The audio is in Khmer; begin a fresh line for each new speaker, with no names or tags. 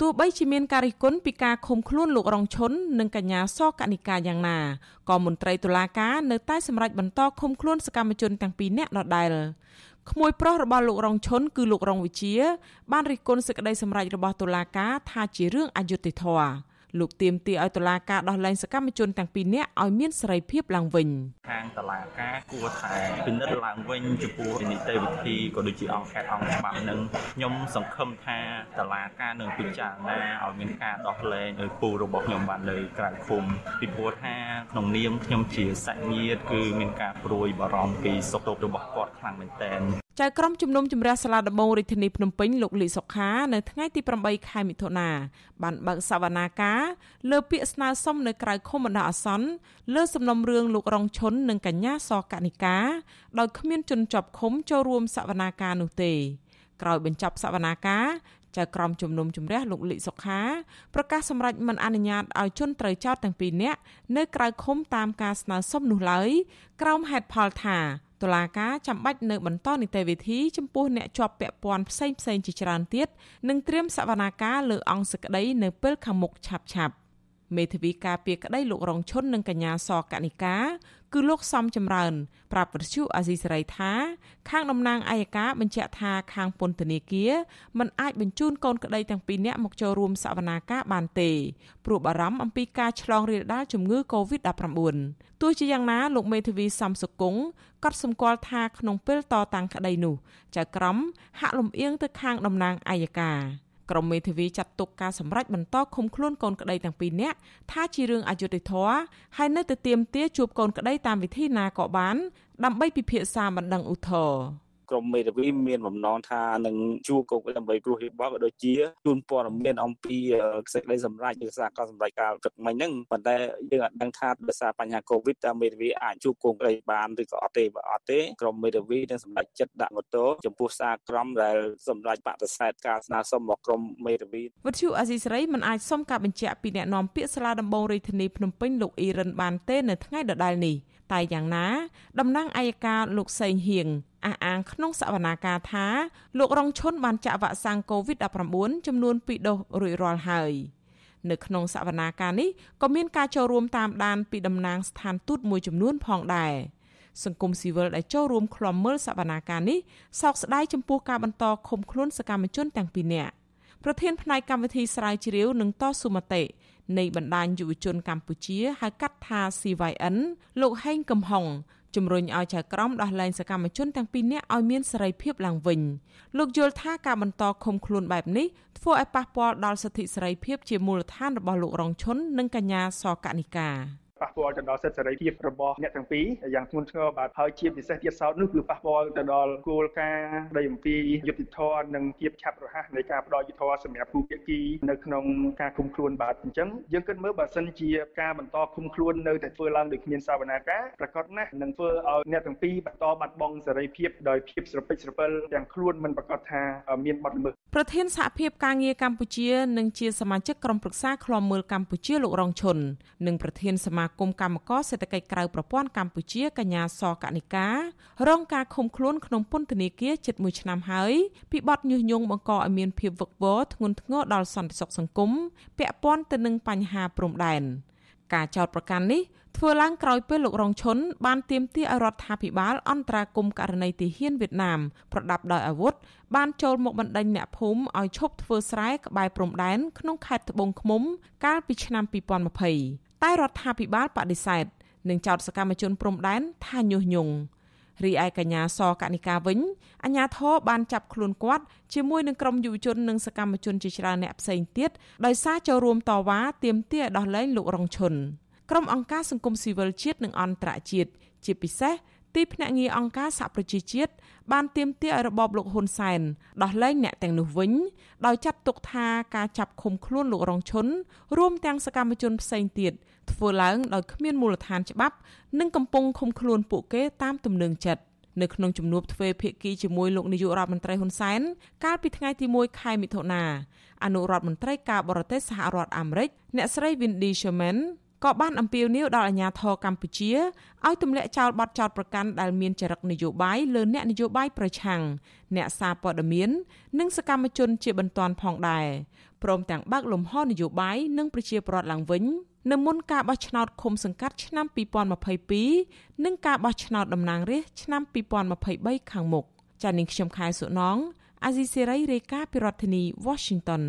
ទោះបីជាមានការរិះគន់ពីការឃុំខ្លួនលោករងឈុននិងកញ្ញាសកនិកាយ៉ាងណាក៏មន្ត្រីតុលាការនៅតែសម្រេចបន្តឃុំខ្លួនសកម្មជនទាំងពីរនាក់ដដែលក្មួយប្រុសរបស់លោករងឈុនគឺលោករងវិជា បានរិះគន់សេចក្តីសម្រេចរបស់តុលាការថាជារឿងអយុត្តិធម៌ លោកទៀមទីឲ្យតុលាការដោះលែងសកម្មជនទាំងពីរនាក់ឲ្យមានសេរីភាពឡើងវិញ
ខាងតុលាការគួរតែពិនិត្យឡើងវិញចំពោះនីតិវិធីក៏ដូចជាអង្គការអង្គច្បាប់នឹងខ្ញុំសង្ឃឹមថាតុលាការនឹងពិចារណាឲ្យមានការដោះលែងឲ្យពូរបស់ខ្ញុំបាននៅក្រៅឃុំពីព្រោះថាក្នុងនាមខ្ញុំជាសាច់ញាតិគឺមានការព្រួយបារម្ភពីសុខទុក្ខរបស់គាត់ខ្លាំងមែនទែន
ចៅក្រមជំនុំជម្រះសាលាដំបងរាជធានីភ្នំពេញលោកលីសុខានៅថ្ងៃទី8ខែមិថុនាបានបើកសវនាការលើពាក្យស្នើសុំនៅក្រៅឃុំបណ្ដោះអាសន្នលើសំណុំរឿងលោករងឈុននិងកញ្ញាសកនិកាដោយគ្មានជនជាប់ឃុំចូលរួមសវនាការនោះទេក្រោយបញ្ចប់សវនាការចៅក្រមជំនុំជម្រះលោកលីសុខាប្រកាសសម្រេចមិនអនុញ្ញាតឲ្យជនត្រូវចោទទាំងពីរនាក់នៅក្រៅឃុំតាមការស្នើសុំនោះឡើយក្រោមហេតុផលថា តុលាការចាំបាច់នៅបន្តនីតិវិធីចំពោះអ្នកជាប់ពាក់ព័ន្ធផ្សេងផ្សេងជាច្រើនទៀតនិងត្រៀមសវនាការលើអង្គសក្តីនៅពេលខាងមុខឆាប់ឆាប់មេធាវីការពារក្តីលោករងឈុននិងកញ្ញាសកនិកា គឺលោកសំចម្រើន ប្រាប់វិទ្យុអាស៊ីសេរីថាខាងតំណាងអัยការបញ្ជាក់ថាខាងពន្ធនាគារមិនអាចបញ្ជូនកូនក្តីទាំងពីរនាក់មកចូលរួមសវនាការបានទេព្រោះបារម្ភអំពីការឆ្លងរាលដាលជំងឺ Covid-19 ទោះជាយ៉ាងណាលោកមេធាវីសំសុគង្គក៏សម្គាល់ថាក្នុងពេលតតាំងក្តីនោះចៅក្រមហាក់លំអៀងទៅខាងតំណាងអัยការ ក្រមមេធាវីចាត់ទុកការសម្រេចបន្តឃុំខ្លួនកូនក្តីទាំងពីរនាក់ថាជារឿងអយុត្តិធម៌ហើយនៅតែទាមទារជួបកូនក្តីតាមវិធីណាក៏បាន ដើម្បីពិភាក្សាបណ្ដឹងឧទ្ធរណ៍
ក្រមមេធាវីមានបំណងថានឹងជួបកុកដើម្បីព្រោះហេតុបោះក៏ដូចជាជូនព័ត៌មានអំពីសេចក្តីសម្រេចឬសារក៏សម្រេចការទឹកមិញហ្នឹងប៉ុន្តែយើងអត់ដឹងថាដោយសារបញ្ហាកូវីដតើមេធាវីអាចជួបកុកក្តីបានឬក៏អត់ទេបើអត់ទេក្រមមេធាវីនឹងសម្រេចចិត្តដាក់ម៉ូតូចំពោះសារក្រមដែលសម្រេចបដិសេធការស្នើសុំរបស់ក្រមមេធាវី
វិទ្យុអាស៊ីសេរីមិនអាចសុំការបញ្ជាក់ពីអ្នកនាំពាក្យសាលាដំបងរាជធានីភ្នំពេញលោកអ៊ីរិនបានទេនៅថ្ងៃដដែលនេះតែយ៉ាងណាតំណាងអัยការលោកសេងហៀង អះអាងក្នុងសវនាការថាលោករងឈុនបានចាក់វ៉ាក់សាំង COVID-19 ចំនួន2ដូសរួចរាល់ហើយនៅក្នុងសវនាការនេះក៏មានការចូលរួមតាមដានពីតំណាងស្ថានទូតមួយចំនួនផងដែរសង្គមស៊ីវិលដែលចូលរួមឃ្លាំមើលសវនាការនេះសោកស្ដាយចំពោះការបន្តឃុំខ្លួនសកម្មជនទាំងពីរនាក់ប្រធានផ្នែកកម្មវិធីស្រាវជ្រាវនិងតស៊ូមតិនៃបណ្ដាញយុវជនកម្ពុជាហៅកាត់ថា CYN លោកហេងកំហុង ជំរុញឲ្យចៅក្រមដោះលែងសកម្មជនទាំងពីរនាក់ឲ្យមានសេរីភាពឡើងវិញលោកយល់ថាការបន្តឃុំខ្លួនបែបនេះធ្វើឲ្យប៉ះពាល់ដល់សិទ្ធិសេរីភាពជាមូលដ្ឋានរបស់លោករងឈុននិងកញ្ញាសកនិកា
ប៉ះពាល់ទៅដល់សិទ្ធិសេរីភាពរបស់អ្នកទាំងពីរយ៉ាងធ្ងន់ធ្ងរបាទហើយជាពិសេសទៀតសោតនោះគឺប៉ះពាល់ទៅដល់គោលការណ៍ដីអំពីយុត្តិធម៌និងភាពឆាប់រហ័សនៃការផ្ដល់យុត្តិធម៌សម្រាប់ผู้ភាគីនៅក្នុងការគុំខ្លួនបាទអញ្ចឹងយើងគិតមើលបើសិនជាការបន្តគុំខ្លួននៅតែធ្វើឡើងដោយគ្មានសវនាការប្រកាសណាស់នឹងធ្វើឲ្យអ្នកទាំងពីរបន្តបាត់បង់សេរីភាពដោយភាពស្រពេចស្រពិលទាំងខ្លួនមិនប្រកាសថាមានបទល្មើស
ប្រធានសហភាពការងារកម្ពុជានិងជាសមាជិកក្រុមប្រឹក្សាឃ្លាំមើលកម្ពុជាលោករងឈុននិងប្រធានសមាគមកម្មករសេដ្ឋកិច្ចក្រៅប្រព័ន្ធកម្ពុជាកញ្ញាសកនិការងការឃុំខ្លួនក្នុងពន្ធនាគារជិត1ឆ្នាំហើយពីបទញុះញង់បង្កឲ្យមានភាពវឹកវរធ្ងន់ធ្ងរដល់សន្តិសុខសង្គមពាក់ព័ន្ធទៅនឹងបញ្ហាព្រំដែនការចោទប្រកាន់នេះធ្វើឡើងក្រោយពេលលោករងឈុនបានទាមទារឲ្យរដ្ឋាភិបាលអន្តរាគមន៍ករណីទាហានវៀតណាមប្រដាប់ដោយអាវុធបានចូលមកបណ្ដេញអ្នកភូមិឲ្យឈប់ធ្វើស្រែក្បែរព្រំដែនក្នុងខេត្តត្បូងឃ្មុំ កាលពីឆ្នាំ2020 តែរដ្ឋាភិបាលបដិសេធនិងចោទសកម្មជនព្រំដែនថាញុះញង់រីឯកញ្ញាសកនិកាវិញអាញាធរបានចាប់ខ្លួនគាត់ជាមួយនឹងក្រុមយុវជននិងសកម្មជនជាច្រើនអ្នកផ្សេងទៀតដោយសារចូលរួមតវ៉ាទាមទារដោះលែងលោករងឈុនក្រុមអង្គការសង្គមស៊ីវិលជាតិនិងអន្តរជាតិជាពិសេស ទីភ្នាក់ងារអង្គការសហប្រជាជាតិបានទាមទារឲ្យរបបលោកហ៊ុនសែនដោះលែងអ្នកទាំងនោះវិញដោយចាត់ទុកថាការចាប់ឃុំខ្លួនលោករងឈុនរួមទាំងសកម្មជនផ្សេងទៀតធ្វើឡើងដោយគ្មានមូលដ្ឋានច្បាប់ និងកំពុងឃុំខ្លួនពួកគេតាមទំនឹងចិត្តនៅក្នុងជំនួបទ្វេភាគីជាមួយលោកនាយករដ្ឋមន្ត្រីហ៊ុនសែនកាលពីថ្ងៃទី1ខែមិថុនាអនុរដ្ឋមន្ត្រីការបរទេសសហរដ្ឋអាមេរិកអ្នកស្រី Wendy Sherman ក៏បានអំពាវនាវដល់អាជ្ញាធរកម្ពុជាឲ្យទម្លាក់ចោលបទចោទប្រកាន់ដែលមានចរិតនយោបាយលើអ្នកនយោបាយប្រឆាំងអ្នកសារព័ត៌មាន និងសកម្មជនជាបន្ទាន់ផងដែរព្រមទាំងបើកលំហនយោបាយនិងប្រជាប្រដ្ឋឡើងវិញនៅមុនការបោះឆ្នោតឃុំសង្កាត់ឆ្នាំ2022និងការបោះឆ្នោតតំណាងរាស្ត្រឆ្នាំ2023ខាងមុខចា៎នាងខ្ញុំខែសុណងអាស៊ីសេរីរាយការណ៍ពីរដ្ឋធានី Washington